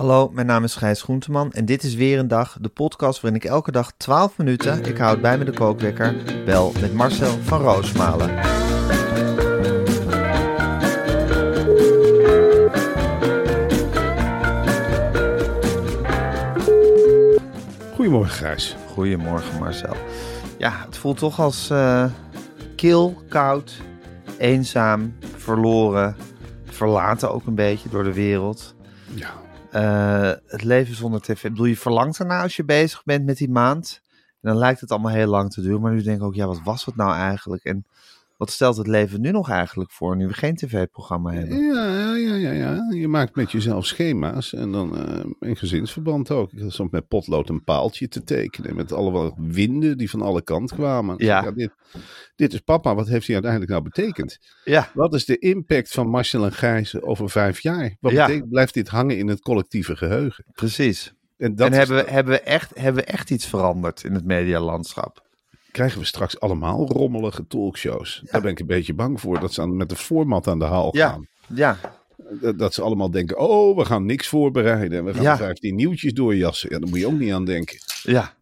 Hallo, mijn naam is Gijs Groenteman en dit is weer een dag, de podcast waarin ik elke dag 12 minuten, ik houd bij me de kookwekker, bel met Marcel van Roosmalen. Goedemorgen Gijs. Goedemorgen Marcel. Ja, het voelt toch als uh, kil, koud, eenzaam, verloren, verlaten ook een beetje door de wereld. Ja. Uh, het leven zonder tv. Ik bedoel, je verlangt erna als je bezig bent met die maand. En dan lijkt het allemaal heel lang te duren. Maar nu denk ik ook, ja, wat was het nou eigenlijk? En wat stelt het leven nu nog eigenlijk voor, nu we geen tv-programma hebben? Ja, ja, ja, ja. Je maakt met jezelf schema's en dan uh, in gezinsverband ook. Ik soms met potlood een paaltje te tekenen met allemaal winden die van alle kanten kwamen. Ja. ja dit, dit, is papa, wat heeft hij uiteindelijk nou betekend? Ja. Wat is de impact van Marcel en Gijs over vijf jaar? Wat ja. betekent, blijft dit hangen in het collectieve geheugen? Precies. En, dat en hebben, we, hebben, we echt, hebben we echt iets veranderd in het medialandschap? Krijgen we straks allemaal rommelige talkshows. Daar ben ik een beetje bang voor, dat ze aan, met de format aan de haal gaan. Ja, dat, ze allemaal denken, oh, we gaan niks voorbereiden. En we gaan ja. 15 nieuwtjes doorjassen. Ja, daar moet je ook niet aan denken. Ja.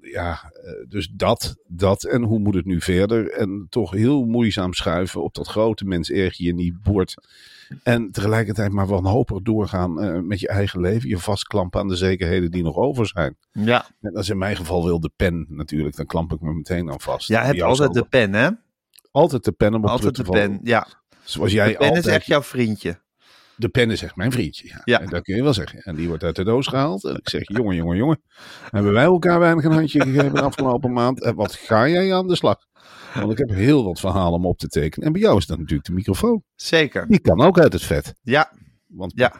Ja, eh, dus dat, dat en hoe moet het nu verder? En toch heel moeizaam schuiven op dat grote mens erg je niet boord. En tegelijkertijd maar wanhopig doorgaan uh, met je eigen leven. Je vastklampen aan de zekerheden die nog over zijn. Ja. En dat is in mijn geval wel de pen natuurlijk. Dan klamp ik me meteen aan vast. Ja, heb je altijd de pen hè? Altijd de pen om op altijd terug te vallen. Pen, ja. Zoals jij de pen altijd... is echt jouw vriendje. De pen is echt mijn vriendje. Ja. ja. En dat kun je wel zeggen. En die wordt uit de doos gehaald. En ik zeg, jongen, jongen, jongen. Hebben wij elkaar weinig een handje gegeven de afgelopen maand? En wat ga jij aan de slag? Want ik heb heel wat verhalen om op te tekenen. En bij jou is dat natuurlijk de microfoon. Zeker. Die kan ook uit het vet. Ja. Want ja.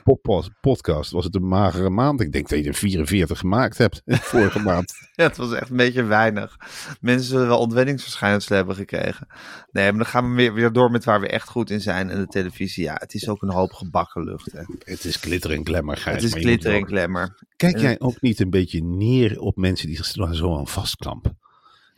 podcast was het een magere maand. Ik denk dat je er 44 gemaakt hebt vorige maand. Ja, het was echt een beetje weinig. Mensen zullen wel ontwenningsverschijnselen hebben gekregen. Nee, maar dan gaan we weer, weer door met waar we echt goed in zijn. En de televisie, ja, het is ook een hoop gebakken lucht. Hè. Het is glitter en glamour, Gijs. Het is glitter en glamour. Kijk jij ook niet een beetje neer op mensen die zich zo aan vastklampen?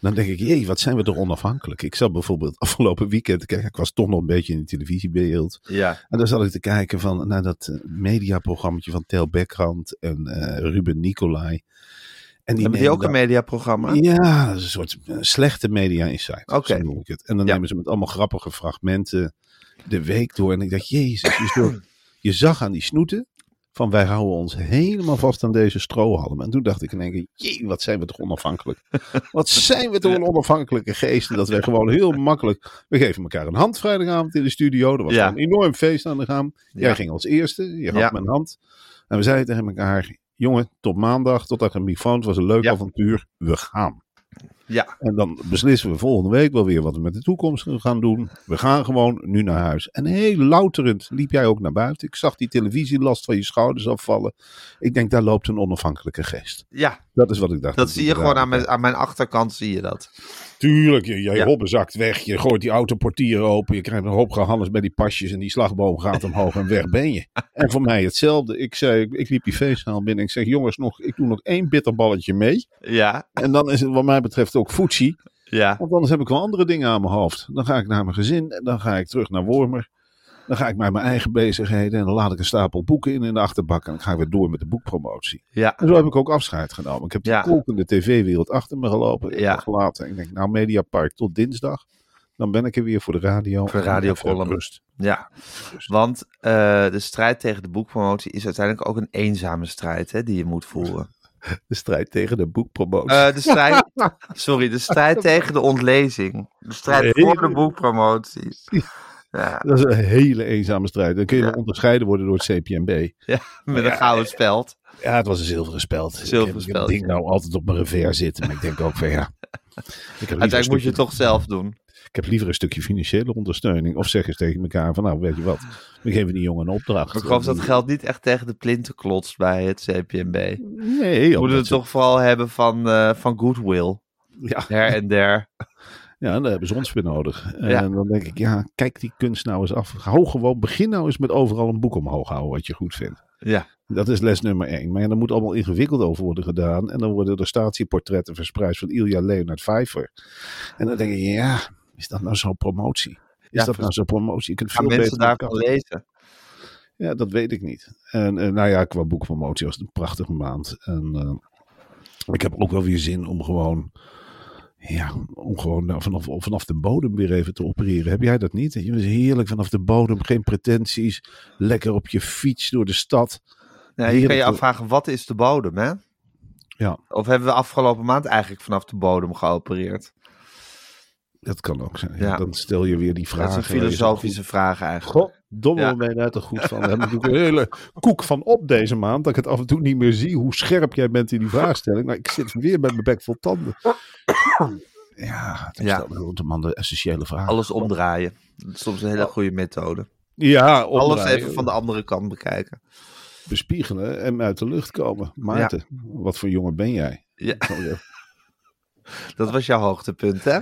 Dan denk ik, jee, wat zijn we er onafhankelijk. Ik zat bijvoorbeeld afgelopen weekend, kijk, ik was toch nog een beetje in de televisiebeeld. Ja. En dan zat ik te kijken van, naar dat uh, mediaprogrammaatje van Tel Beckrand en uh, Ruben Nicolai. En die Hebben die ook dan, een mediaprogramma? Ja, dat is een soort uh, slechte media insight. Oké. Okay. En dan ja. nemen ze met allemaal grappige fragmenten de week door. En ik dacht, jezus, je, je zag aan die snoeten van wij houden ons helemaal vast aan deze strohalm. En toen dacht ik in één keer, jee, wat zijn we toch onafhankelijk. wat zijn we toch een onafhankelijke geesten. Dat wij gewoon heel makkelijk, we geven elkaar een hand vrijdagavond in de studio. Er was ja. een enorm feest aan de gang. Jij Ja. ging als eerste, je gaf Ja. mijn hand. En we zeiden tegen elkaar, jongen, tot maandag, tot achter de microfoon. Het was een leuk avontuur, we gaan. Ja. En dan beslissen we volgende week wel weer wat we met de toekomst gaan doen. We gaan gewoon nu naar huis. En heel louterend liep jij ook naar buiten. Ik zag die televisielast van je schouders afvallen. Ik denk, daar loopt een onafhankelijke geest. Ja, Dat is wat ik dacht. dat zie je gewoon aan mijn, aan mijn achterkant, zie je dat. Tuurlijk, je, je Ja. zakt weg. Je gooit die autoportier open. Je krijgt een hoop gehannes bij die pasjes. En die slagboom gaat omhoog en weg ben je. En voor mij hetzelfde. Ik, zei, ik liep die feestzaal binnen. Ik zeg, jongens, nog, ik doe nog één bitterballetje mee. Ja, En dan is het wat mij betreft ook voetsie. ja. Want anders heb ik wel andere dingen aan mijn hoofd. Dan ga ik naar mijn gezin. En dan ga ik terug naar Wormer. Dan ga ik met mijn eigen bezigheden. En dan laat ik een stapel boeken in in de achterbak. En dan ga ik weer door met de boekpromotie. Ja, En zo heb ik ook afscheid genomen. Ik heb de kolkende tv-wereld achter me gelopen. Ik Ja. gelaten. Ik denk, nou, Mediapark tot dinsdag. dan ben ik er weer voor de radio. Voor de radiocolumn. Rust. Ja, want eh, de strijd tegen de boekpromotie is uiteindelijk ook een eenzame strijd hè, die je moet voeren. De strijd tegen de boekpromotie. Eh, de strijd, sorry, de strijd tegen de ontlezing. De strijd voor de boekpromoties. Ja, Dat is een hele eenzame strijd. Dan kun je Ja. onderscheiden worden door het CPMB. ja, met een gouden speld. Ja, het was een zilveren speld. Zilveren ik heb, ik ding nou altijd op mijn revers zitten. Maar ik denk ook van ja. Uiteindelijk moet je het toch zelf doen. ik heb liever een stukje financiële ondersteuning. Of zeg eens tegen elkaar van nou weet je wat. We geven die jongen een opdracht. Maar ik geloof dat geld niet echt tegen de plinten klotst bij het CPMB. Nee, We moeten het toch vooral hebben van, eh, van goodwill. Ja, Her en der. Ja, daar hebben ze ons weer nodig. En Ja. dan denk ik, ja, kijk die kunst nou eens af. Hou gewoon, begin nou eens met overal een boek omhoog houden wat je goed vindt. Ja, Dat is les nummer één. Maar ja, daar moet allemaal ingewikkeld over worden gedaan. En dan worden er statieportretten verspreid van Ilja Leonard Vijver. En dan denk je, ja, is dat nou zo'n promotie? Is Ja, dat nou zo'n promotie? Je kunt veel mensen beter daarvan lezen? Ja, dat weet ik niet. En eh, nou ja, qua boekpromotie was het een prachtige maand. En eh, ik heb ook wel weer zin om gewoon, ja, om gewoon nou vanaf, vanaf de bodem weer even te opereren. Heb jij dat niet? Je is heerlijk vanaf de bodem, geen pretenties. Lekker op je fiets door de stad. Ja, je kan je afvragen, wat is de bodem, hè? Ja. Of hebben we afgelopen maand eigenlijk vanaf de bodem geopereerd? Dat kan ook zijn. Ja. Ja. Dan stel je weer die vraag. Dat is een filosofische vraag eigenlijk. Ja. ben je daar toch goed van. Daar heb ik natuurlijk een hele koek van op deze maand. Dat ik het af en toe niet meer zie hoe scherp jij bent in die vraagstelling. Maar ik zit weer met mijn bek vol tanden. Ja, dan Ja. stelt de man de essentiële vraag. Alles omdraaien. Dat is soms een hele goede methode. Ja, Alles even van de andere kant bekijken. bespiegelen en uit de lucht komen. Maarten, wat voor jongen ben jij? Ja, Oh, dat was jouw hoogtepunt, hè?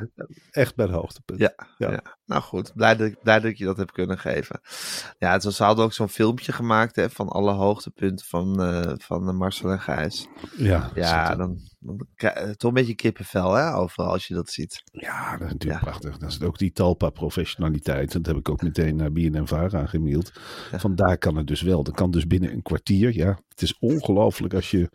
Echt het hoogtepunt. Ja, Ja. ja. Nou goed. Blij dat, ik, blij dat ik je dat heb kunnen geven. Ja, het was, ze hadden ook zo'n filmpje gemaakt hè, van alle hoogtepunten van, eh, van eh, Marcel en Gijs. Ja, Ja, dan, dan krijg je toch een beetje kippenvel hè, overal als je dat ziet. Ja, dat is natuurlijk Ja. prachtig. Dat is ook die Talpa-professionaliteit. Dat heb ik ook meteen naar BNNVARA aangemaild. Vandaar kan het dus wel. Dat kan dus binnen een kwartier. Ja, het is ongelooflijk als je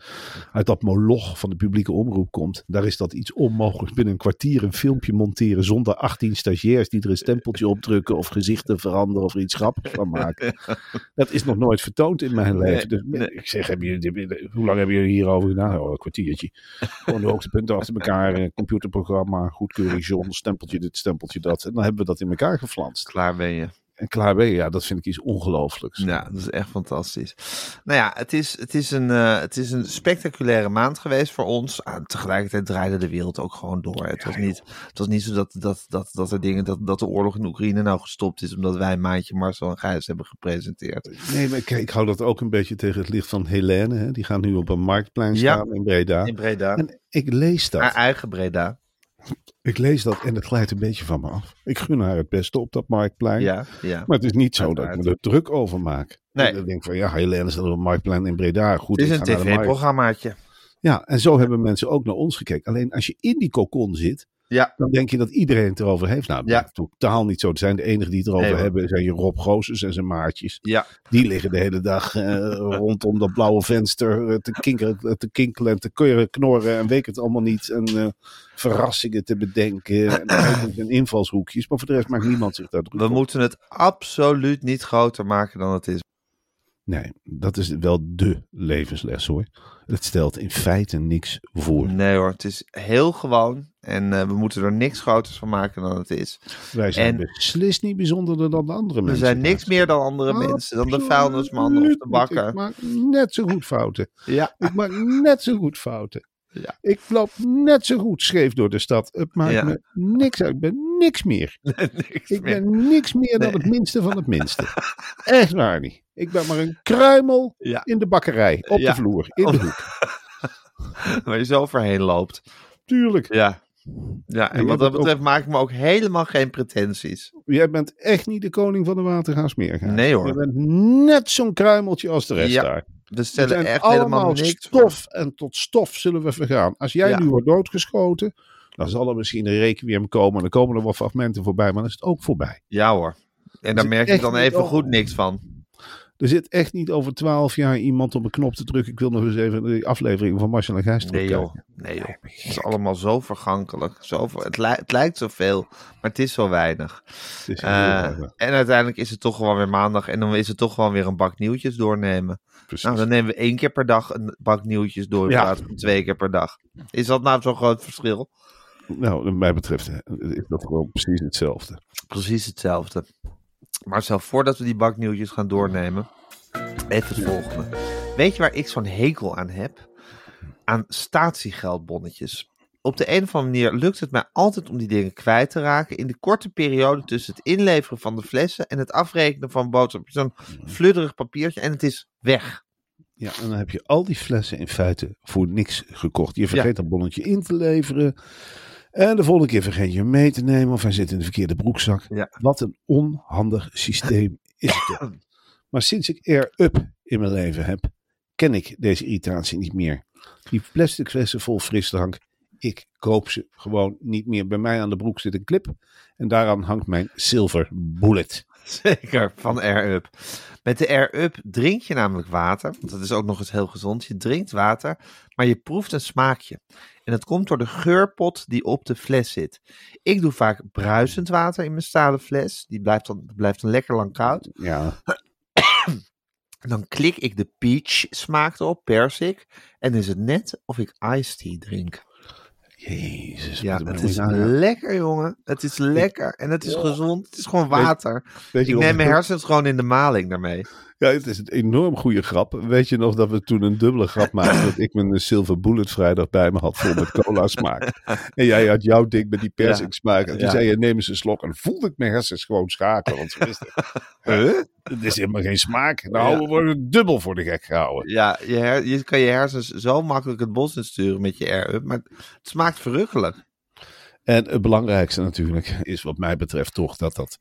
uit dat moloch van de publieke omroep komt. Daar is dat iets onmogelijks. Binnen een kwartier een filmpje monteren zonder 18 stagiairs die er een stempeltje op drukken of gezichten veranderen of er iets grappigs van maken. Dat is nog nooit vertoond in mijn leven. Dus nee. ik zeg, hebben jullie, hoe lang hebben jullie hierover gedaan? Oh, een kwartiertje. Gewoon de hoogtepunten achter elkaar. Computerprogramma, goedkeuring John, stempeltje dit, stempeltje dat. En dan hebben we dat in elkaar geflanst. Klaar ben je. En klaar ben je. Ja, dat vind ik iets ongelooflijks. Ja, dat is echt fantastisch. Nou ja, het is, het is, een, eh, het is een spectaculaire maand geweest voor ons. Ah, tegelijkertijd draaide de wereld ook gewoon door. Het was niet, het was niet zo dat, dat, dat, dat er dingen, dat, dat de oorlog in Oekraïne nou gestopt is omdat wij een maandje Marcel en Gijs hebben gepresenteerd. Nee, maar kijk, ik hou dat ook een beetje tegen het licht van Helene. Hè. Die gaan nu op een marktplein Ja. staan in Breda. In Breda. En ik lees dat. Haar eigen Breda. Ik lees dat en het glijdt een beetje van me af. Ik gun haar het beste op dat marktplein. Ja, ja. Maar het is niet zo dat ik me er druk over maak. Nee. Ik denk van ja, Helene staat op een marktplein in Breda. Goed, Het is een tv-programmaatje. Ja, en zo hebben mensen ook naar ons gekeken. Alleen als je in die kokon zit, Ja, dan denk je dat iedereen het erover heeft. Nou, dat Ja. totaal niet zo. Er zijn de enigen die het erover Nee, hebben, zijn je Rob Goossens en zijn maatjes. ja. Die liggen de hele dag eh, rondom dat blauwe venster eh, te, kinkeren, te kinkelen en te keuren, knorren en weet het allemaal niet. En eh, verrassingen te bedenken en, invalshoekjes. Maar voor de rest maakt niemand zich daar druk We moeten het absoluut niet groter maken dan het is. Nee, dat is wel de levensles hoor. Het stelt in feite niks voor. Nee hoor, het is heel gewoon. En eh, we moeten er niks groters van maken dan het is. Wij zijn En- beslist niet bijzonderder dan de andere We mensen. zijn niks meer dan andere mensen. Dan de vuilnisman of de bakker. Ik maak net zo goed fouten. Ja, Ik maak net zo goed fouten. Ja. Ik loop net zo goed scheef door de stad. Het maakt Ja. me niks uit. Ik ben niks meer. niks Ik meer. ben niks meer dan Nee. het minste van het minste. Echt waar niet. Ik ben maar een kruimel Ja. in de bakkerij. Op de vloer. In de hoek. Waar je zo overheen loopt. Tuurlijk. Ja. Ja, en wat dat betreft maak ik me ook helemaal geen pretenties. Jij bent echt niet de koning van de Watergaasmeer. Nee, hoor. Je bent net zo'n kruimeltje als de rest Ja, daar. We stellen zijn echt allemaal helemaal niks voor. stof en tot stof zullen we vergaan. Als jij Ja. nu wordt doodgeschoten, dan zal er misschien een requiem komen. En dan komen er wat fragmenten voorbij, maar dan is het ook voorbij. Ja hoor. En daar merk je dan even goed niks van. Er zit echt niet over twaalf jaar iemand op een knop te drukken. Ik wil nog eens even de aflevering van Marcel en Gijs Nee joh, nee joh. Het is allemaal zo vergankelijk. Zo ver- het, li- het lijkt zoveel, maar het is zo weinig. Het is heel Eh, en uiteindelijk is het toch gewoon weer maandag en dan is het toch gewoon weer een bak nieuwtjes doornemen. precies. Nou, dan nemen we één keer per dag een bak nieuwtjes door in Ja. plaats van twee keer per dag. Is dat nou zo'n groot verschil? Nou, wat mij betreft is dat gewoon precies hetzelfde. Precies hetzelfde. Maar zelf voordat we die bak nieuwtjes gaan doornemen, even het volgende. Weet je waar ik zo'n hekel aan heb? Aan statiegeldbonnetjes. Op de een of andere manier lukt het mij altijd om die dingen kwijt te raken in de korte periode tussen het inleveren van de flessen en het afrekenen van boodschappen. Zo'n fludderig papiertje en het is weg. Ja, en dan heb je al die flessen in feite voor niks gekocht. Je vergeet dat bonnetje in te leveren. En de volgende keer vergeet je hem mee te nemen. Of hij zit in de verkeerde broekzak. Ja. Wat een onhandig systeem is het. Maar sinds ik Air Up in mijn leven heb, ken ik deze irritatie niet meer. Die plastic flessen vol frisdrank, ik koop ze gewoon niet meer. Bij mij aan de broek zit een clip. En daaraan hangt mijn Silver Bullet. Zeker, van Air Up. Met de Air Up drink je namelijk water. Want dat is ook nog eens heel gezond. Je drinkt water, maar je proeft een smaakje. En dat komt door de geurpot die op de fles zit. Ik doe vaak bruisend water in mijn stalen fles. Die blijft dan, blijft dan lekker lang koud. Ja, Dan klik ik de peach smaak erop, persik. En is het net of ik iced tea drink. Jezus. Ja, het is ja, ja. lekker, jongen. Het is lekker en het is gezond. Het is gewoon water. Weet Ik neem mijn hersens gewoon in de maling daarmee. Ja, het is een enorm goede grap. Weet je nog dat we toen een dubbele grap maakten? dat ik mijn Silver Bullet vrijdag bij me had vol met cola smaak. En jij had jouw ding met die persik smaak. En toen zei je, neem eens een slok. En voelde ik mijn hersens gewoon schaken. Want ze wisten, huh? Het is helemaal geen smaak. Nou, we worden dubbel voor de gek gehouden. Ja, je, her- je kan je hersens zo makkelijk het bos insturen met je air-up, maar het smaakt verrukkelijk. En het belangrijkste natuurlijk is wat mij betreft toch dat dat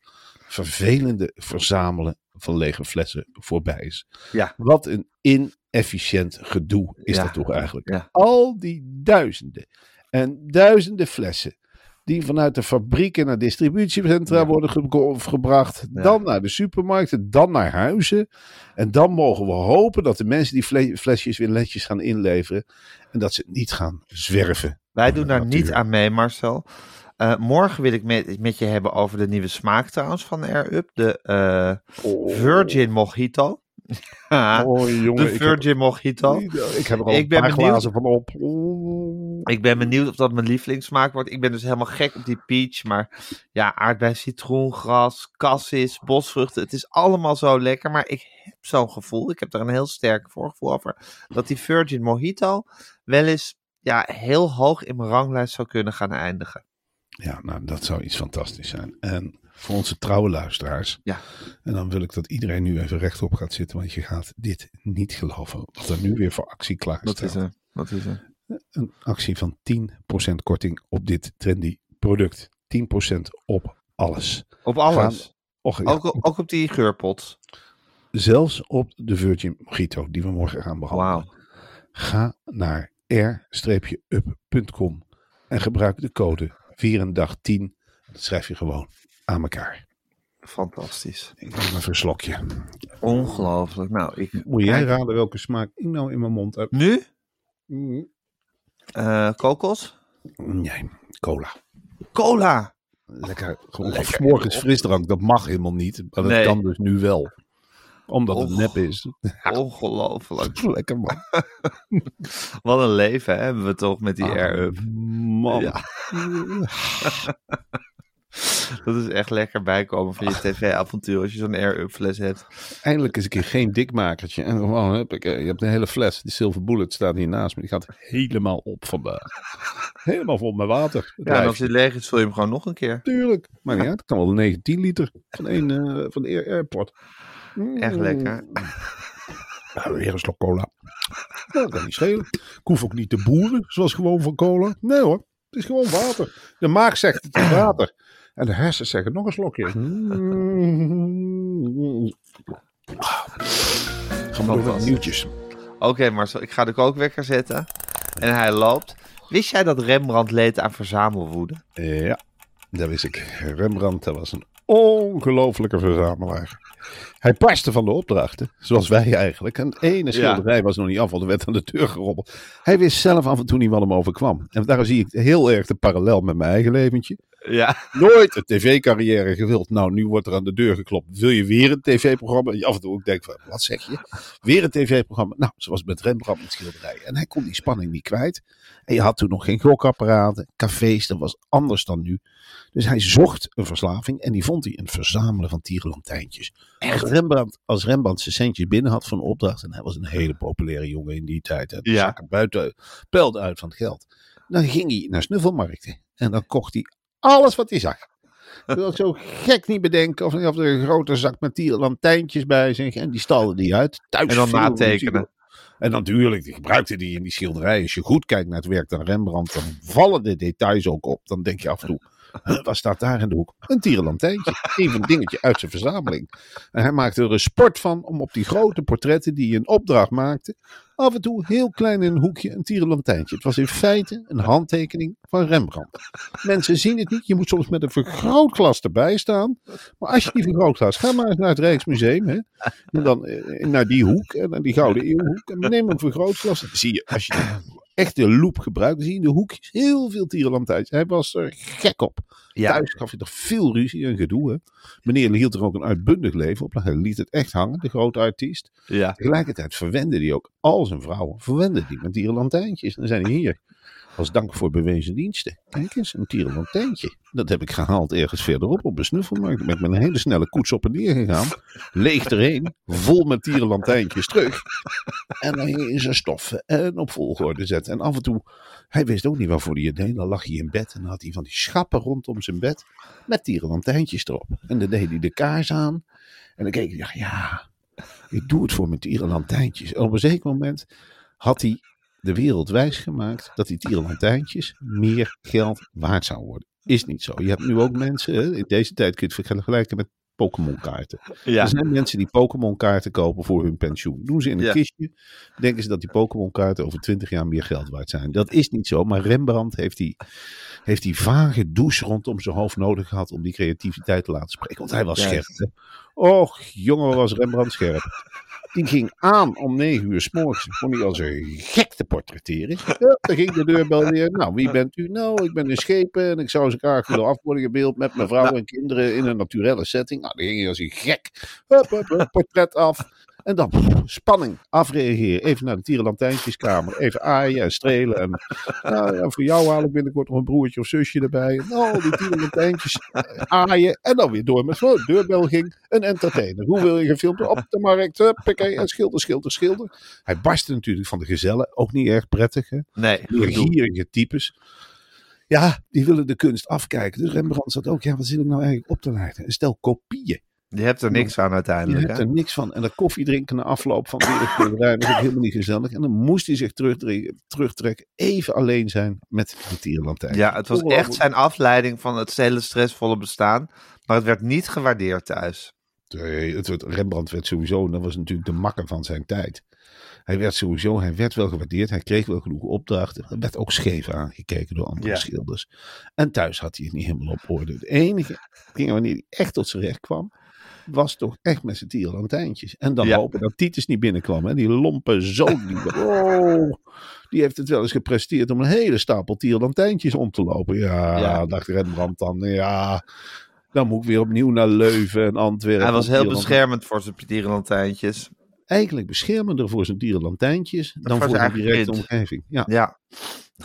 vervelende verzamelen van lege flessen voorbij is. Ja. Wat een inefficiënt gedoe is Ja. dat toch eigenlijk. Ja. Al die duizenden en duizenden flessen die vanuit de fabrieken naar distributiecentra Ja. worden ge- gebracht, Ja. dan naar de supermarkten, dan naar huizen. En dan mogen we hopen dat de mensen die fle- flesjes weer netjes gaan inleveren en dat ze niet gaan zwerven. Wij doen daar niet aan mee, Marcel. Eh, morgen wil ik met, met je hebben over de nieuwe smaak trouwens van Air-up. De eh, Virgin Mojito. Oh, jongen, de heb- Virgin Mojito. Ik heb er al Ik een ben paar benieuwd. glazen van op. Oeh. Ik ben benieuwd of dat mijn lievelingssmaak wordt. Ik ben dus helemaal gek op die peach. Maar ja, aardbei, citroengras, cassis, bosvruchten. Het is allemaal zo lekker. Maar ik heb zo'n gevoel. Ik heb daar een heel sterk voorgevoel over. Dat die Virgin Mojito wel eens ja, heel hoog in mijn ranglijst zou kunnen gaan eindigen. Ja, nou, dat zou iets fantastisch zijn. En voor onze trouwe luisteraars. Ja. En dan wil ik dat iedereen nu even rechtop gaat zitten. Want je gaat dit niet geloven. Wat er nu weer voor actie klaar Dat staat. is er. Dat is er. Een actie van 10% korting op dit trendy product. 10% op alles. Op alles. Och, ja, Ook, ook op die geurpot. Zelfs op de Virgin Mojito die we morgen gaan behandelen. Wauw. Ga naar r-up.com en gebruik de code 410. Dat schrijf je gewoon aan elkaar. Fantastisch. Ik neem even een slokje. Ongelooflijk. Nou, ik... Moet jij raden welke smaak ik nou in mijn mond heb? Nu? Mm, Eh, kokos? Nee, cola. Cola! Lekker, Lekker. morgens frisdrank. Dat mag helemaal niet. Maar dat Nee. kan dus nu wel. Omdat het nep is. Ongelooflijk. Lekker man. Wat een leven hè, hebben we toch met die air-up. Man. Ja. Dat is echt lekker bijkomen van je tv-avontuur als je zo'n air-up fles hebt. Eindelijk eens een keer geen dikmakertje. En gewoon, heb ik, eh, je hebt een hele fles. Die Silver Bullet staat hier naast me. Die gaat helemaal op vandaag. Helemaal vol met water. Het Ja, en als hij leeg is, vul je hem gewoon nog een keer. Tuurlijk. Maar ja, het kan wel 19 liter van één eh, van de Air- Echt lekker. Ja, weer een slok cola. Nou, dat kan niet schelen. Ik hoef ook niet te boeren, zoals gewoon van cola. Nee hoor, het is gewoon water. De maag zegt het is water. En de hersens zeggen nog een slokje. Gaan we door met de Fantastisch. nieuwtjes. Oké Marcel, ik ga de kookwekker zetten. En hij loopt. Wist jij dat Rembrandt leed aan verzamelwoede? Ja, dat wist ik. Rembrandt, dat was een Ongelofelijke verzamelaar. Hij paste van de opdrachten, zoals wij eigenlijk. En ene schilderij was nog niet af, want er werd aan de deur gerobbeld. Hij wist zelf af en toe niet wat hem overkwam. En daar zie ik heel erg de parallel met mijn eigen leventje. Ja. Nooit een tv-carrière gewild. Nou, nu wordt er aan de deur geklopt. Wil je weer een tv-programma? En je af en toe ook denkt van, wat zeg je? Weer een tv-programma? Nou, zoals met Rembrandt met schilderijen. En hij kon die spanning niet kwijt. En je had toen nog geen gokapparaten, cafés, dat was anders dan nu. Dus hij zocht een verslaving en die vond hij in het verzamelen van tierenlantijntjes. Als Rembrandt, als Rembrandt zijn centjes binnen had van een opdracht, en hij was een hele populaire jongen in die tijd, de Ja. zakken buiten, peilde uit van het geld. Dan ging hij naar snuffelmarkten en dan kocht hij alles wat hij zag. Ik wil het zo gek niet bedenken. Of hij had er een grote zak met tierenlantijntjes bij zich. En die stalde die uit. Thuis En dan natekenen. En natuurlijk, die gebruikte die in die schilderijen. Als je goed kijkt naar het werk van Rembrandt, dan vallen de details ook op. Dan denk je af en toe, wat staat daar in de hoek? Een tierenlantijntje. Even een dingetje uit zijn verzameling. En hij maakte er een sport van om op die grote portretten die hij in opdracht maakte, af en toe heel klein in een hoekje een tierenlantijntje. Het was in feite een handtekening van Rembrandt. Mensen zien het niet. Je moet soms met een vergrootglas erbij staan. Maar als je die vergrootglas, ga maar eens naar het Rijksmuseum. Hè, en dan eh, naar die hoek, naar die Gouden Eeuwhoek. En neem een vergrootglas. Dan zie je, als je echt de loop gebruikt, dan zie je in de hoekjes heel veel tierenlantijntjes. Hij was er gek op. Ja. Thuis gaf je toch veel ruzie en gedoe. Hè? Meneer hield er ook een uitbundig leven op. Hij liet het echt hangen, de grote artiest. Ja. Tegelijkertijd verwende hij ook al zijn vrouwen. Verwende die met tierenlantijntjes. En dan zijn die hier. Als dank voor bewezen diensten. Kijk eens, een tierenlantijntje. Dat heb ik gehaald ergens verderop op een snuffelmarkt. Met een hele snelle koets op en neer gegaan. Leeg erheen. Vol met tierenlantijntjes terug. En dan in zijn stoffen en op volgorde zetten. En af en toe, hij wist ook niet waarvoor hij het deed. Dan lag hij in bed en dan had hij van die schappen rondom zijn bed. Met tierenlantijntjes erop. En dan deed hij de kaars aan. En dan keek hij, ja, ik doe het voor mijn tierenlantijntjes. En op een zeker moment had hij de wereld wijs gemaakt dat die tierenlantijntjes meer geld waard zou worden. Is niet zo. Je hebt nu ook mensen, in deze tijd kun je het vergelijken met Pokémon kaarten. Ja. Er zijn mensen die Pokémon kaarten kopen voor hun pensioen. Doen ze in een Ja. kistje. Denken ze dat die Pokémon kaarten over 20 jaar meer geld waard zijn. Dat is niet zo. Maar Rembrandt heeft die, heeft die vage douche rondom zijn hoofd nodig gehad om die creativiteit te laten spreken. Want hij was scherp. Hè? Och, jongen was Rembrandt scherp. Die ging aan om negen uur s morgens. Hij als een gek te portretteren. Ja, dan ging de deurbel weer. Nou, wie bent u? Nou, ik ben een schepen en ik zou eens graag willen af worden gebeeld met mijn vrouw en kinderen in een naturelle setting. Nou, dan ging hij als een gek. Hup, hup, portret af. En dan pff, spanning, afreageren. Even naar de tierenlantijntjeskamer. Even aaien en strelen. En, nou, ja, voor jou haal ik binnenkort nog een broertje of zusje erbij. Nou, die tierenlantijntjes eh, aaien. En dan weer door met zo. Deurbel ging. Een entertainer. Hoe wil je gefilmd? Op de markt. Huppakee, en schilder, schilder, schilder. Hij barstte natuurlijk van de gezellen. Ook niet erg prettig. Hè? Nee. Gierige types. Ja, die willen de kunst afkijken. Dus Rembrandt zat ook, ja, wat zit ik nou eigenlijk op te leiden? Een stel kopieën. Je hebt er niks aan Je uiteindelijk. hebt hè? er niks van. En dat koffie drinken na afloop van de schilderij was ook helemaal niet gezellig. En dan moest hij zich terugtrekken. Even alleen zijn met de tierenlantijn. Ja, het was echt zijn afleiding van het hele stressvolle bestaan. Maar het werd niet gewaardeerd thuis. Nee, het werd, Rembrandt werd sowieso, en dat was natuurlijk de makker van zijn tijd. Hij werd sowieso, hij werd wel gewaardeerd. Hij kreeg wel genoeg opdrachten. Er werd ook scheef aangekeken door andere Ja. schilders. En thuis had hij het niet helemaal op orde. Het enige ding wanneer hij echt tot zijn recht kwam, was toch echt met zijn tierenlantijntjes. En dan Ja. hopen dat Titus niet binnenkwam. Hè? Die lompe zoon. Die, oh, die heeft het wel eens gepresteerd om een hele stapel tierenlantijntjes om te lopen. Ja, Ja. dacht Rembrandt dan. Ja, dan moet ik weer opnieuw naar Leuven en Antwerpen. Hij was heel beschermend voor zijn tierenlantijntjes. eigenlijk beschermender voor zijn tierenlantijntjes dan voor zijn directe kind. omgeving. Ja, Ja,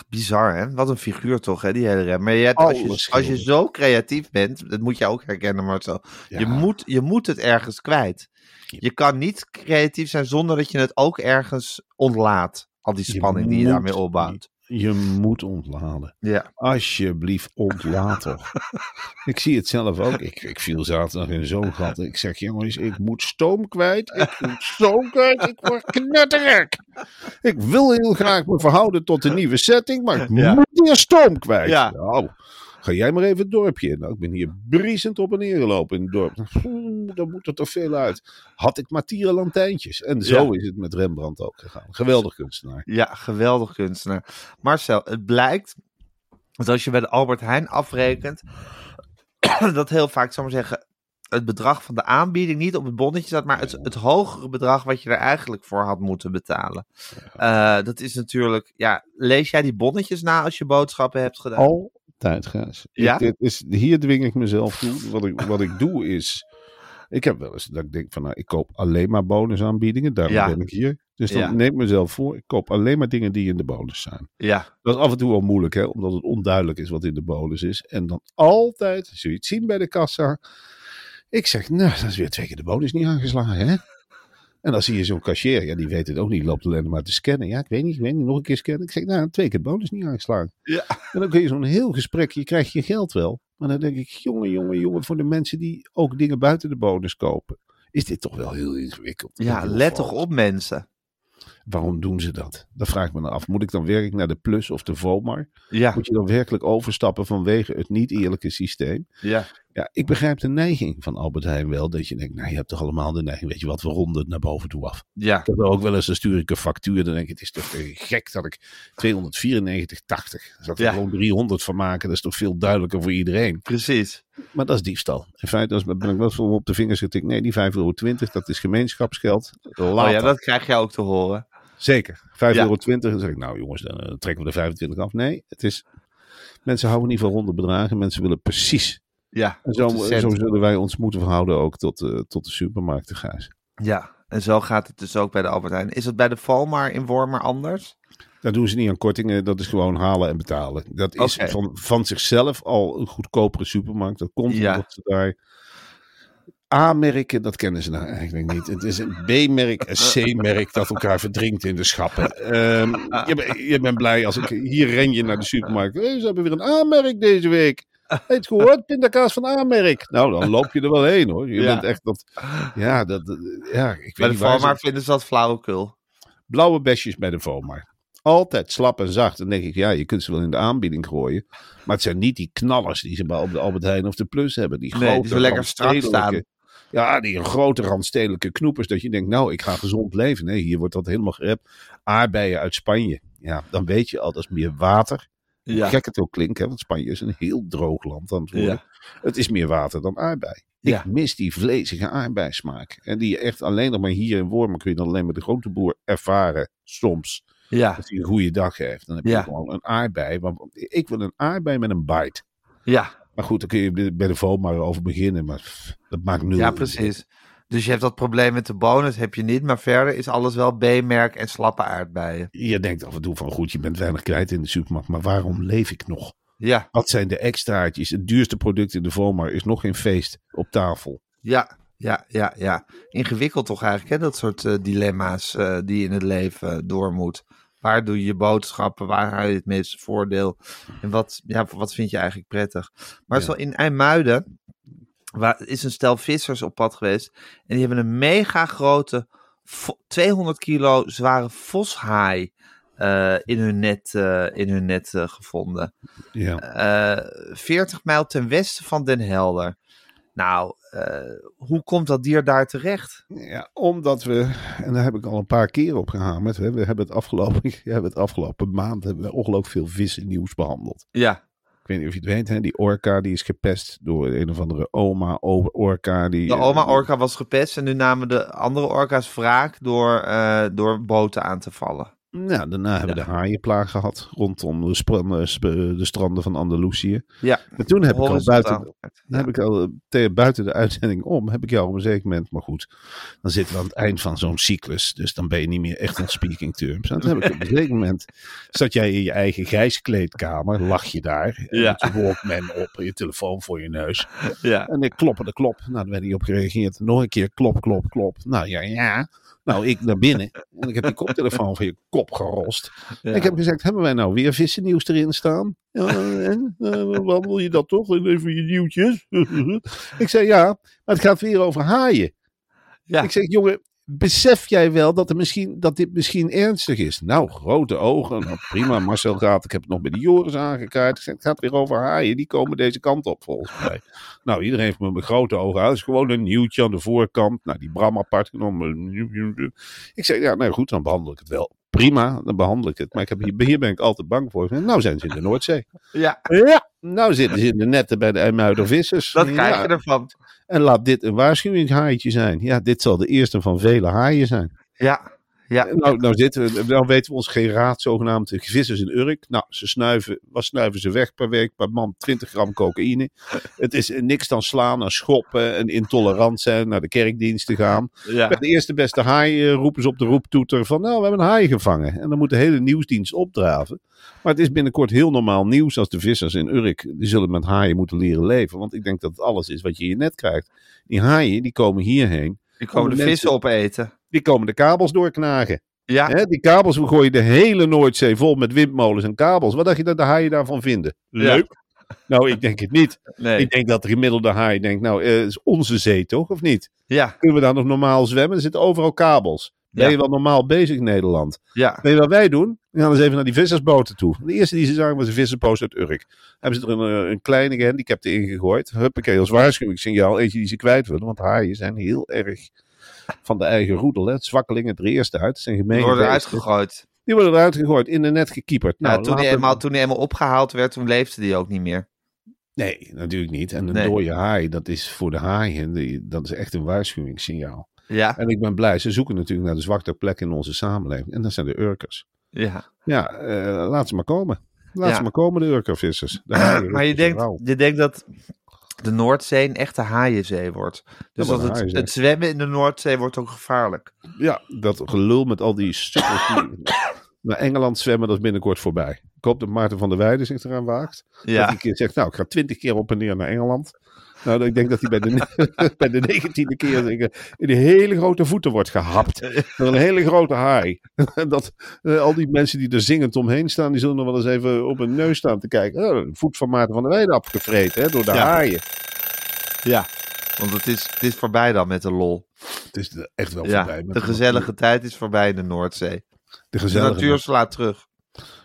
bizar hè? Wat een figuur toch hè, die hele rem. Maar je hebt, als, je, als je zo creatief bent, dat moet je ook herkennen Marcel. Ja. Je, moet, je moet het ergens kwijt. Je kan niet creatief zijn zonder dat je het ook ergens ontlaat. Al die Je spanning die je daarmee opbouwt. Je moet ontladen. Ja, Alsjeblieft, ontlaat toch. ik zie het zelf ook. Ik, ik viel zaterdag in zo'n gat. Ik zeg, jongens, ik moet stoom kwijt. Ik moet stoom kwijt. Ik word knettergek. Ik wil heel graag me verhouden tot de nieuwe setting, maar ik Ja. moet weer stoom kwijt. Ja. Nou, ga jij maar even het dorpje in. Nou, ik ben hier briesend op en neer gelopen in het dorp. Oeh, dan moet er toch veel uit. Had ik maar tierenlantijntjes. En zo Ja. is het met Rembrandt ook gegaan. Geweldig kunstenaar. ja, geweldig kunstenaar. Marcel, het blijkt dat als je bij de Albert Heijn afrekent, dat heel vaak, zou ik maar zeggen, het bedrag van de aanbieding niet op het bonnetje staat, maar het, het hogere bedrag wat je er eigenlijk voor had moeten betalen. Eh, dat is natuurlijk, ja, lees jij die bonnetjes na als je boodschappen hebt gedaan? Gijs. Ja? Ik, dit is, hier dwing ik mezelf toe. Wat ik, wat ik doe is... Ik heb wel eens dat ik denk van, nou, ik koop alleen maar bonusaanbiedingen. Daarom Ja. ben ik hier. Dus dan Ja. neem ik mezelf voor, ik koop alleen maar dingen die in de bonus zijn. Ja, Dat is af en toe wel moeilijk, hè, omdat het onduidelijk is wat in de bonus is. En dan altijd, zul je het zien bij de kassa. Ik zeg, nou, dat is weer twee keer de bonus niet aangeslagen, hè? En dan zie je zo'n cashier, ja, die weet het ook niet, loopt alleen maar te scannen. Ja, ik weet niet, ik weet niet, nog een keer scannen. Ik zeg, nou, twee keer bonus niet aangeslagen. Ja. En dan kun je zo'n heel gesprek, je krijgt je geld wel. Maar dan denk ik, jongen, jongen, jongen, voor de mensen die ook dingen buiten de bonus kopen, is dit toch wel heel ingewikkeld. ja heel let toch op mensen. Waarom doen ze dat? Dat vraag ik me dan af. Moet ik dan werkelijk naar de Plus of de Vomar? Ja, Moet je dan werkelijk overstappen vanwege het niet eerlijke systeem? ja, Ja, ik begrijp de neiging van Albert Heijn wel. Dat je denkt, nou je hebt toch allemaal de neiging. Weet je wat, we ronden het naar boven toe af. ja. Ik heb er ook wel eens, dan stuur ik een factuur. Dan denk ik, het is toch gek dat ik 294,80. Zal ik er Ja. gewoon 300 van maken? Dat is toch veel duidelijker voor iedereen. Precies. Maar dat is diefstal. In feite als- ben ik wel zo op de vingers getikt. Nee, die 5,20 euro, dat is gemeenschapsgeld. Laat Oh ja, dat. krijg je ook te horen. Zeker. 5,20 Ja. euro. Dan zeg ik, nou jongens, dan eh, trekken we de 25 af. Nee, het is... Mensen houden niet van ronde bedragen. Mensen willen precies. Ja, En zo, zullen wij ons moeten verhouden ook tot, eh, tot de supermarkten, Gijs. Ja, en zo gaat het dus ook bij de Albert Heijn. Is het bij de Valmar in Wormer anders? Daar doen ze niet aan kortingen. Dat is gewoon halen en betalen. Dat is van, van zichzelf al een goedkopere supermarkt. Dat komt Ja. omdat ze daar... A-merken, dat kennen ze nou eigenlijk niet. Het is een B-merk, een C-merk dat elkaar verdrinkt in de schappen. Ehm, je, bent- je bent blij als ik... Hier ren je naar de supermarkt. Hey, ze hebben weer een A-merk deze week. Heet gehoord, pindakaas van A-merk. Nou, dan loop je er wel heen hoor. Je Ja. bent echt dat... Ja, dat, ja ik weet Bij de ze- Valmar vinden ze dat flauwekul. blauwe besjes bij de Vomar. Altijd slap en zacht. Dan denk ik, ja, je kunt ze wel in de aanbieding gooien. Maar het zijn niet die knallers die ze bij op de Albert Heijn of de Plus hebben. Die Nee, grote, lekker strak randstedelijke- Ja, die grote randstedelijke knoepers. Dat je denkt, nou, ik ga gezond leven. Nee, hier wordt dat helemaal gerept. Aardbeien uit Spanje. Ja, dan weet je al, dat is meer water. Hoe Ja. gek het ook klinkt, hè, want Spanje is een heel droog land aan het worden. Ja. Het is meer water dan aardbei. Ja. Ik mis die vlezige aardbeismaak. En die je echt alleen nog maar hier in Wormen kun je dan alleen met de grote boer ervaren. Soms. Ja, Als hij een goede dag heeft. Dan heb je gewoon een aardbei. Want ik wil een aardbei met een bite. ja, Maar goed, daar kun je bij de Vomar over beginnen. Maar dat maakt nul. ja, precies. Dus je hebt dat probleem met de bonus, heb je niet. Maar verder is alles wel B-merk en slappe aardbeien. Je denkt af en toe van goed, je bent weinig kwijt in de supermarkt. Maar waarom leef ik nog? Ja, Wat zijn de extraatjes? Het duurste product in de Vomar is nog geen feest op tafel. ja, ja, ja, ja. Ingewikkeld toch eigenlijk, hè? Dat soort eh, dilemma's eh, die je in het leven door moet. Waar doe je je boodschappen? Waar haal je het meeste voordeel? En wat, ja, wat vind je eigenlijk prettig? Maar Ja. zo in IJmuiden waar, is een stel vissers op pad geweest. En die hebben een mega grote, vo- 200 kilo zware voshaai eh, in hun net, eh, in hun net eh, gevonden. Ja. Eh 40 mijl ten westen van Den Helder. Nou, hoe komt dat dier daar terecht? Ja, omdat we, en daar heb ik al een paar keer op gehamerd. hè, We hebben het afgelopen, we hebben het afgelopen maand hebben we ongelooflijk veel vissennieuws behandeld. Ja, weet niet of je het weet, hè? die orka die is gepest door een of andere oma orka. Die, de eh, oma orka was gepest en nu namen de andere orka's wraak door, eh, door boten aan te vallen. Nou, daarna hebben we de haaienplaag gehad rondom de, spra- sp- de stranden van Andalusië. Ja, En toen heb ik al buiten, heb ik al eh, te- buiten de uitzending om, heb ik jou op een zeker moment, maar goed, dan zitten we aan het eind van zo'n cyclus, dus dan ben je niet meer echt on speaking terms. En toen heb ik op een zeker moment, zat jij in je eigen grijskleedkamer, lag je daar, Ja. met je Walkman op, je telefoon voor je neus. Ja, En ik kloppen de klop, nou daar werd hij op gereageerd, nog een keer klop, klop, klop. Nou ja, ja. Nou, ik naar binnen en ik heb die koptelefoon van je kop gerost. ja. Ik heb gezegd, hebben wij nou weer vissennieuws erin staan? Ja, en? Eh, Wandel je dat toch? Even je nieuwtjes? ik zei, ja, maar het gaat weer over haaien. ja. Ik zeg, jongen, besef jij wel dat, er misschien, dat dit misschien ernstig is? Nou, grote ogen. Nou, prima, Marcel gaat. Ik heb het nog bij de Joris aangekaart. Ik zeg, het gaat weer over haaien. Die komen deze kant op, volgens mij. Nou, iedereen heeft me met grote ogen uit. Het is gewoon een nieuwtje aan de voorkant. Nou, die Bram apart genomen. Ik zeg, ja, nou goed, dan behandel ik het wel. prima, dan behandel ik het. Maar ik heb hier, hier ben ik altijd bang voor. Nou zijn ze in de Noordzee. Ja, Ja, nou zitten ze in de netten bij de IJmuidervissers. dat krijg Ja, je ervan. En laat dit een waarschuwingshaaitje zijn. Ja, dit zal de eerste van vele haaien zijn. Ja, ja. Nou, nou, zitten nou weten we ons geen raad, zogenaamd vissers in Urk. Nou, ze snuiven, wat snuiven ze weg per week? Per man 20 gram cocaïne. Het is niks dan slaan en schoppen en intolerant zijn, naar de kerkdienst te gaan. ja. Bij de eerste beste haai eh, roepen ze op de roeptoeter van, nou, we hebben een haai gevangen. En dan moet de hele nieuwsdienst opdraven. Maar het is binnenkort heel normaal nieuws als de vissers in Urk, die zullen met haaien moeten leren leven. Want ik denk dat het alles is wat je hier net krijgt. Die haaien, die komen hierheen. Die komen de vissen opeten. Die komen de kabels doorknagen. Ja, Hè, die kabels, we gooien de hele Noordzee vol met windmolens en kabels. Wat dacht je dat de haaien daarvan vinden? Ja. Leuk. Nou, ik denk het niet. nee. Ik denk dat de gemiddelde haai denkt, nou, eh, is onze zee toch, of niet? Ja, Kunnen we daar nog normaal zwemmen? Er zitten overal kabels. Ben Ja. je wel normaal bezig in Nederland? ja. Weet je wat wij doen? We gaan eens even naar die vissersboten toe. De eerste die ze zagen was een vissersboot uit Urk. Hebben ze er een, eh, een kleine gehandicapte in gegooid. Huppakee, als waarschuwingssignaal. Eentje die ze kwijt willen. Want haaien zijn heel erg van de eigen roedel. Hè. Het zwakkelingen er eerst uit. Zijn Die gemeen worden beesten. uitgegooid. Die worden eruit gegooid, in de net gekieperd. Nou, toen, hij eenmaal, toen hij eenmaal opgehaald werd, toen leefde die ook niet meer. Nee, natuurlijk niet. En een Nee. dode haai, dat is voor de haaien, die- dat is echt een waarschuwingssignaal. Ja, En ik ben blij, ze zoeken natuurlijk naar de zwakte plek in onze samenleving. En dat zijn de Urkers. ja. Ja, eh, laat ze maar komen. Laat Ja. ze maar komen, de Urkervissers. Maar je denkt, je denkt dat de Noordzee een echte haaienzee wordt. Dus dat het, haaienzee. het zwemmen in de Noordzee wordt ook gevaarlijk. Ja, dat gelul met al die naar Engeland zwemmen, dat is binnenkort voorbij. Ik hoop dat Maarten van der Weijden zich eraan. Dat hij Ja, een keer zegt, nou, ik ga twintig keer op en neer naar Engeland. Nou, ik denk dat hij bij de, bij de negentiende keer in de hele grote voeten wordt gehapt. Door een hele grote haai. En dat eh, al die mensen die er zingend omheen staan, die zullen nog wel eens even op hun neus staan te kijken. Oh, een voet van Maarten van der Weijden afgevreten, hè, door de Ja. haaien. ja. Want het is, het is voorbij dan met de lol. Het is echt wel Ja, voorbij. met de gezellige tijd is voorbij in de Noordzee. De De gezellige natuur slaat terug.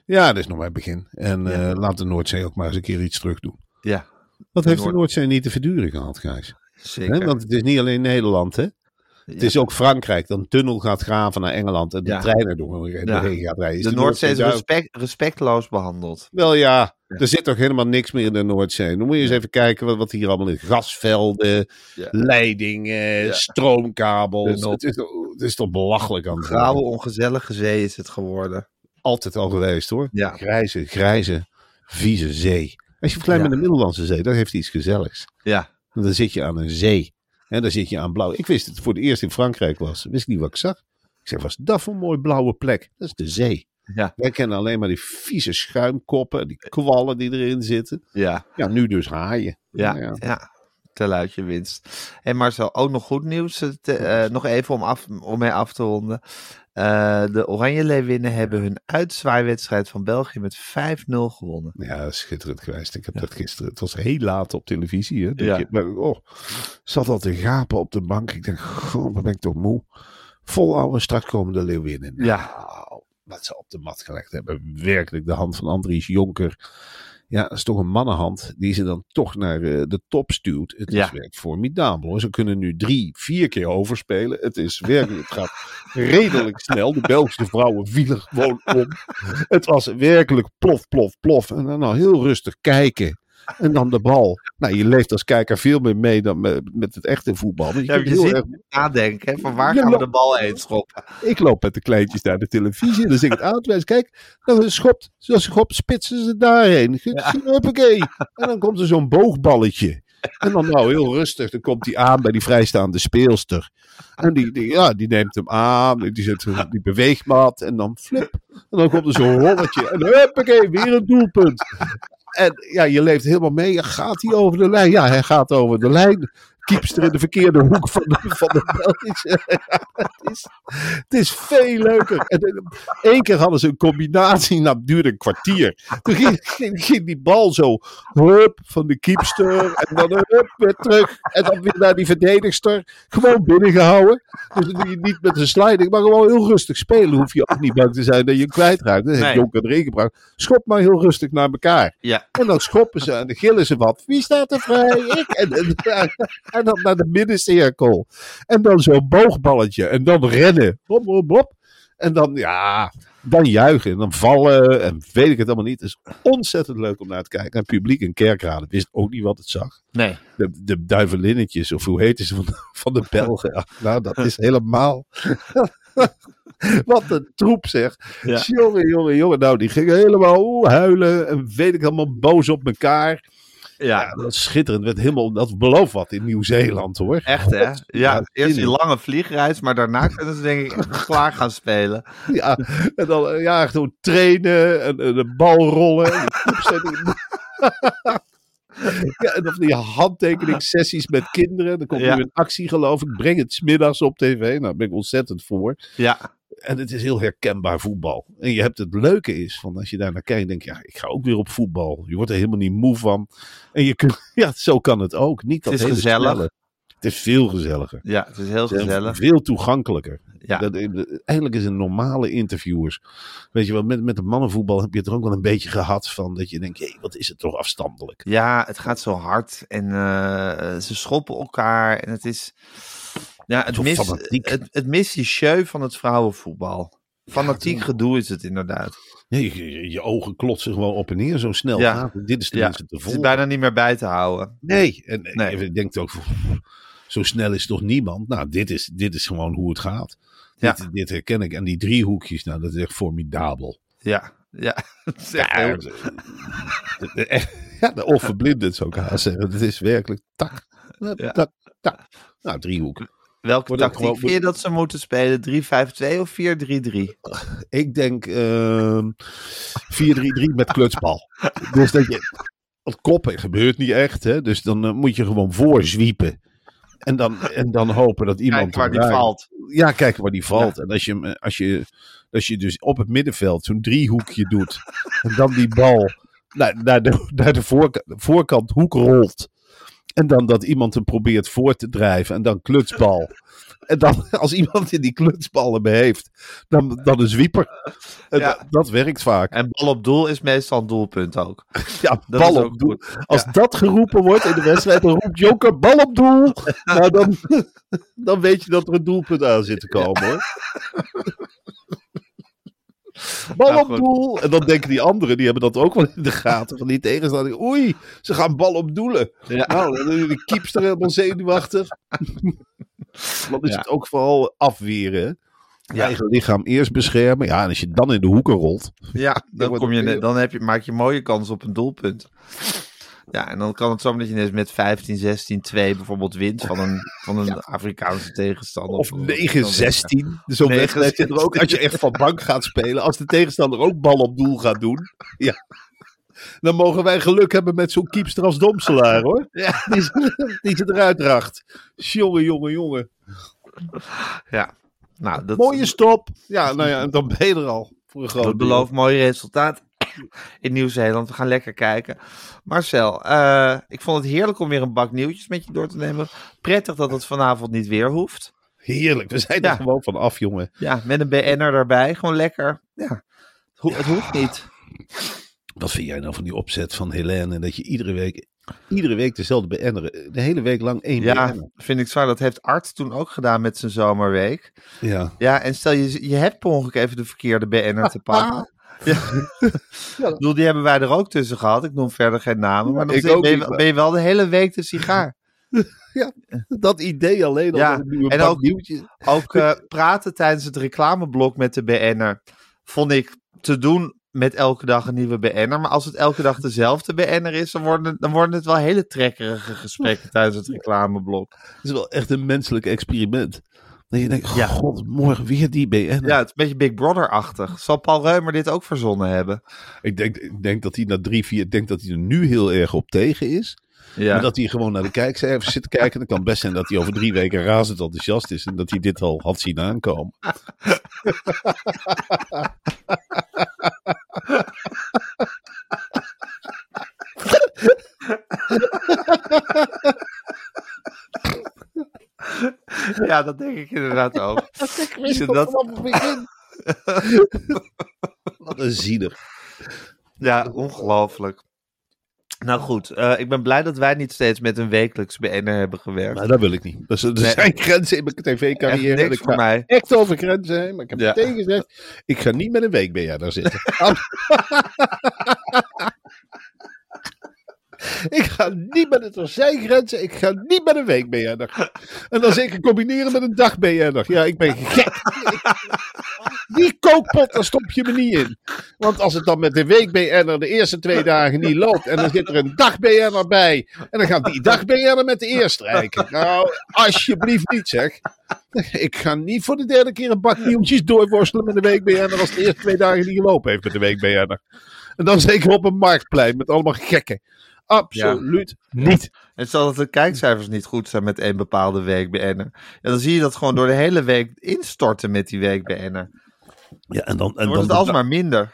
Ja, dat is nog maar het begin. En Ja. eh, laat de Noordzee ook maar eens een keer iets terug doen. Ja, Wat De heeft de Noord- Noordzee niet te verduren gehad, Gijs? zeker. Want het is niet alleen Nederland, hè? Ja. Het is ook Frankrijk dat een tunnel gaat graven naar Engeland en de Ja. trein er door doorheen Ja. gaat rijden. Is de Noordzee is respect, respectloos behandeld. Wel ja, er zit toch helemaal niks meer in de Noordzee. Dan moet je eens even kijken wat, wat hier allemaal is. Gasvelden, leidingen, stroomkabels. Tunnel. Het is, toch- het is toch belachelijk aan het Grauwe, ongezellige zee is het geworden. Altijd al geweest hoor. Grijze, grijze, vieze zee. Als je vergelijkt Ja. met de Middellandse Zee, dat heeft iets gezelligs. Ja, Want dan zit je aan een zee. En dan zit je aan blauw. Ik wist het voor het eerst in Frankrijk was. Wist ik niet wat ik zag. Ik zeg, wat is dat voor een mooie blauwe plek? Dat is de zee. ja, Wij kennen alleen maar die vieze schuimkoppen. Die kwallen die erin zitten. ja, Ja, nu dus haaien. ja, ja. ja. Tel uit je winst. En Marcel, ook nog goed nieuws. Het, eh, nog even om, af, om mee af te ronden. Eh, de Oranje Leeuwinnen hebben hun uitzwaaiwedstrijd van België met 5-0 gewonnen. Ja, schitterend geweest. Ik heb dat gisteren. Het was heel laat op televisie. Hè? Dat Ja. je- maar, oh, zat al te gapen op de bank. Ik denk, goh, wat ben ik toch moe. Volhouden, straks komen de Leeuwinnen. Ja. Nou, wat ze op de mat gelegd hebben. Werkelijk de hand van Andries Jonker. Ja, dat is toch een mannenhand die ze dan toch naar eh, de top stuwt. Het Ja. is werkelijk formidabel. Hoor. Ze kunnen nu drie, vier keer overspelen. Het is werkelijk, het gaat redelijk snel. De Belgische vrouwen vielen gewoon om. Het was werkelijk plof, plof, plof. En dan nou heel rustig kijken. En dan de bal. Nou, je leeft als kijker veel meer mee dan met, met het echte voetbal. Je Ja, je heel erg- nadenken, hè, van waar Ja, gaan we de bal heen schoppen? ik loop met de kleintjes naar de televisie. Dan zit ik het aan te wijzen. Kijk, dan schopt, zo schopt, spitsen ze daarheen. Huppakee. En dan komt er zo'n boogballetje. En dan nou heel rustig. Dan komt hij aan bij die vrijstaande speelster. En die, die, ja, die neemt hem aan. Die zet die beweegmat. En dan flip. En dan komt er zo'n rolletje. En huppakee, weer een doelpunt. En ja, je leeft helemaal mee. Gaat hij over de lijn? Ja, hij gaat over de lijn. Kiepster in de verkeerde hoek van de, van de Belgische. het, is, het is veel leuker. En, Eén keer hadden ze een combinatie, nou, het duurde een kwartier. Toen ging, die bal zo, hup, van de kiepster. En dan hup, weer terug. En dan weer naar die verdedigster. Gewoon binnengehouden. Dus dan doe je niet met een sliding, maar gewoon heel rustig spelen. Hoef je ook niet bang te zijn dat je hem kwijtraakt. Dat heeft. Jonker erin gebracht. Schop maar heel rustig naar elkaar. Ja, En dan schoppen ze en dan gillen ze wat. Wie staat er vrij? Ik. En, en, en dan naar de middencirkel. En dan zo'n boogballetje. En dan rennen. Hop, hop, hop. En dan, ja. dan juichen en dan vallen en weet ik het allemaal niet. Het is ontzettend leuk om naar te kijken. En publiek in Kerkrade wist ook niet wat het zag. Nee. De, de duivelinnetjes, of hoe heet ze van, van de Belgen. Ja, nou, dat is helemaal... Wat een troep zeg. Ja. Jongen, jongen, jongen. Nou, die gingen helemaal huilen en weet ik allemaal boos op elkaar. Ja, Ja, dat is schitterend. Werd helemaal, dat belooft wat in Nieuw-Zeeland hoor. echt hè? Ja, Ja, eerst die lange vliegreis, maar daarna kunnen ze denk ik klaar gaan spelen. Ja, en dan eh, ja, gewoon trainen en, en de bal rollen. En de ja, en dan die handtekeningssessies met kinderen. Dan komt Ja. nu een actie geloof ik. Breng het smiddags op tv. Nou, daar ben ik ontzettend voor. Ja, En het is heel herkenbaar voetbal. En je hebt het leuke is, van als je daar naar kijkt, denk je, ja, ik ga ook weer op voetbal. Je wordt er helemaal niet moe van. En je kunt, ja, zo kan het ook. Niet dat is hele gezellig. snelle. Het is veel gezelliger. ja, het is heel Het is gezellig. Veel toegankelijker. Ja. Dat, eigenlijk is een normale interviewers. Weet je wel, met, met het mannenvoetbal heb je het er ook wel een beetje gehad van dat je denkt, hé, wat is het toch afstandelijk. Ja, het gaat zo hard en eh, ze schoppen elkaar en het is... Ja, het fanatiek. het, het mist die show van het vrouwenvoetbal. Fanatiek gedoe is het inderdaad. Ja, je, je, je ogen klotsen gewoon op en neer, zo snel Ja. het. Dit is Ja, te Het vol. is bijna niet meer bij te houden. Nee, en Nee. je denkt ook, zo snel is toch niemand? Nou, dit is, dit is gewoon hoe het gaat. Ja. Dit, dit herken ik. En die driehoekjes, nou, dat is echt formidabel. Ja, ja. Het Ja, ja, de onverblindend zou ik haast zeggen. Het is werkelijk tak, tak, tak. Nou, driehoek. Welke Wordt tactiek gewoon- vind je dat ze moeten spelen? 3-5-2 of 4-3-3? Ik denk ehm 4-3-3 met klutsbal. dus dat je... Want koppen gebeurt niet echt, hè. Dus dan eh, moet je gewoon voorzwiepen. En dan, en dan hopen dat iemand... Kijk waar die valt. Ja, kijken waar die valt. En als je, eh, als, je, als je dus op het middenveld zo'n driehoekje doet. en dan die bal naar, naar de, naar de voorkant, voorkant hoek rolt. En dan dat iemand hem probeert voor te drijven. En dan klutsbal. En dan, als iemand in die klutsbal hem heeft, dan, dan een zwieper. Ja. dat, dat werkt vaak. En bal op doel is meestal een doelpunt ook. Ja, Dat bal op doel. goed. Als dat geroepen wordt in de wedstrijd, dan roept Joker bal op doel. Nou, dan, dan weet je dat er een doelpunt aan zit te komen hoor. Bal op doel. En dan denken die anderen, die hebben dat ook wel in de gaten. Van die tegenstander. Oei, ze gaan bal op doelen. Ja. Nou, de keepster helemaal zenuwachtig. Dan is Ja. het ook vooral afweren. Je Ja. eigen lichaam eerst beschermen. Ja, en als je dan in de hoeken rolt. Ja, dan, kom je, dan heb je, maak je mooie kans op een doelpunt. Ja, en dan kan het zo dat je met 15, 16, 2 bijvoorbeeld wint van een, van een Afrikaanse tegenstander. Of 9-16. Zo'n 9-16. wedstrijd zit er ook. Als je echt van bank gaat spelen. Als de tegenstander ook bal op doel gaat doen. Ja. Dan mogen wij geluk hebben met zo'n keepster als Domselaar hoor. Ja. Die, ze- die ze eruit racht. Jongen, jongen, jongen. Ja, nou, dat, Mooie stop. Ja, nou ja, en dan ben je er al. Voor een groot dat belooft mooi resultaat in Nieuw-Zeeland. We gaan lekker kijken. Marcel, eh, ik vond het heerlijk om weer een bak nieuwtjes met je door te nemen. Prettig dat het vanavond niet weer hoeft. Heerlijk. We zijn Ja. er gewoon van af, jongen. Ja, met een BN'er erbij. Gewoon lekker. Ja, het, ho- het hoeft niet. Wat vind jij nou van die opzet van Helene? Dat je iedere week, iedere week dezelfde BN'er. De hele week lang één Ja, BN'er. vind ik zwaar. Dat heeft Art toen ook gedaan met zijn zomerweek. Ja. Ja, en stel je, je hebt per ongeluk even de verkeerde BN'er te pakken. Ja. Ik bedoel, die hebben wij er ook tussen gehad. Ik noem verder geen namen. Maar dan ben, je- ben, je, wel de hele week de sigaar. Dat idee alleen al. Ja, en ook-. Ook eh, praten tijdens het reclameblok met de BN'er vond ik te doen met elke dag een nieuwe BN'er. Maar als het elke dag dezelfde BN'er is, dan worden, het- dan worden het wel hele trekkerige gesprekken tijdens het reclameblok. Het is wel echt een menselijk experiment. Dat je denkt, Ja. god, morgen weer die BN. Ja, het is een beetje Big Brother-achtig. Zal Paul Reumer dit ook verzonnen hebben? Ik, denk, ik denk dat hij na drie, vier, ik denk dat hij er nu heel erg op tegen is. Ja. Maar dat hij gewoon naar de kijkcijfers zit te kijken. Dan kan best zijn dat hij over drie weken razend enthousiast is. En dat hij dit al had zien aankomen. Ja, dat denk ik inderdaad ook. Is het dat, Wat een ziener. ja, ongelooflijk. Nou goed, eh, ik ben blij dat wij niet steeds met een wekelijks BN'er hebben gewerkt. Nou, dat wil ik niet. Dus, er Nee. zijn grenzen in mijn tv-carrière. Echt ik voor ga mij. echt over grenzen heen. Maar ik heb Ja. meteen gezegd, ik ga niet met een week daar zitten. ik ga niet met het er zijn grenzen. Ik ga niet met een week En dan zeker combineren met een dag Ja, ik ben gek. Die kookpot, daar stop je me niet in. Want als het dan met de week de eerste twee dagen niet loopt. En dan zit er een dag bij. En dan gaat die dag met de eerste strijken. Nou, alsjeblieft niet zeg. Ik ga niet voor de derde keer een bak nieuwtjes doorworstelen met de week als de eerste twee dagen niet gelopen heeft met de week En dan zeker op een marktplein met allemaal gekken. Absoluut niet. En stel dat de kijkcijfers niet goed zijn met één bepaalde week BN'er. Ja, dan zie je dat gewoon door de hele week instorten met die week BN'er. Ja, en dan, en Dan wordt het dan, alsmaar minder.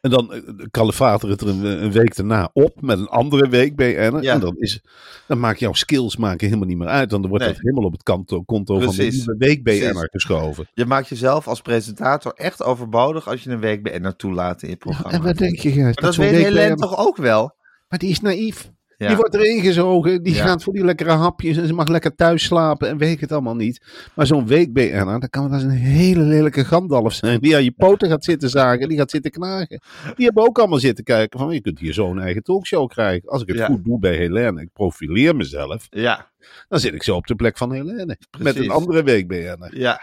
en dan eh, kalevater het er een, een week daarna op met een andere week BN'er. Ja. En dan, is, dan maakt jouw skills maken helemaal niet meer uit. Dan wordt Nee. dat helemaal op het konto, konto van de nieuwe week BN'er geschoven. Je maakt jezelf als presentator echt overbodig als je een week BN'er toelaat in je programma. En wat denk je, Gijs? Maar dat zo'n weet Helene BN'er toch ook wel? Maar die is naïef. Ja. Die wordt erin gezogen, die Ja. gaat voor die lekkere hapjes en ze mag lekker thuis slapen en weet ik het allemaal niet. Maar zo'n week dat kan wel eens een hele lelijke Gandalf zijn. Die aan je poten gaat zitten zagen, die gaat zitten knagen. Die hebben ook allemaal zitten kijken van, je kunt hier zo'n eigen talkshow krijgen. Als ik het Ja. goed doe bij Helene, ik profileer mezelf, Ja, dan zit ik zo op de plek van Helene. Met een andere week ja,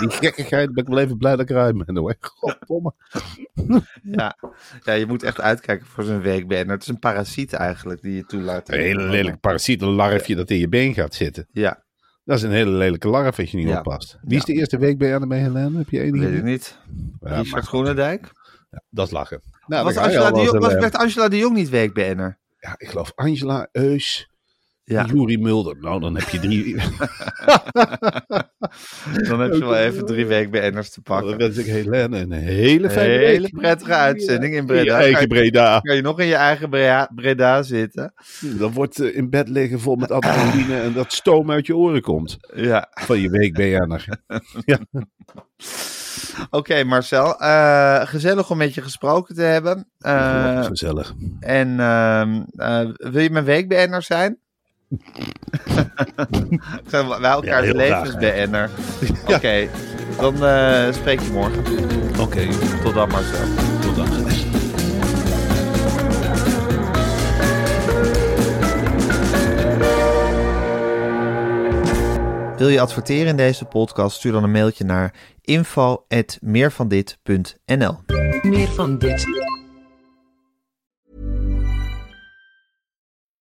Die gekkigheid ben ik wel even blij dat ik eruit ben. hoor. Goddomme. ja. ja, je moet echt uitkijken voor zo'n week BN'er. Het is een parasiet eigenlijk die je toelaat. Een hele lelijke parasiet, een larfje dat in je been gaat zitten. Ja, Dat is een hele lelijke larf als je niet Ja. oppast. Wie is de eerste week bij Helene? Heb je enig weet ik niet. Ja, Richard Groenendijk? Dat is lachen. Nou, was, Angela de Jong, was, werd Angela de Jong niet week BN'er? Ja, ik geloof Angela, Eus, Ja, Juri Mulder. Nou, dan heb je drie. dan heb je wel even drie BN'ers te dan pakken. wens ik Helene een hele fijne hele week. prettige uitzending in In je Breda. Kan eigen je, Breda. kan je nog in je eigen Breda, Breda zitten? Dan wordt eh, in bed liggen vol met adrenaline en dat stoom uit je oren komt. Ja. Van je week BN'er. Ja. Oké, Marcel. eh, gezellig om met je gesproken te hebben. Eh, Gezellig. en ehm, eh, wil je mijn week-BN'er zijn? Zijn wij elkaar heel graag, levens-BN'er? Oké, dan eh, spreek je morgen. Oké, Tot dan, Marcel. tot dan. Wil je adverteren in deze podcast? Stuur dan een mailtje naar info.meervandit.nl Meer van dit.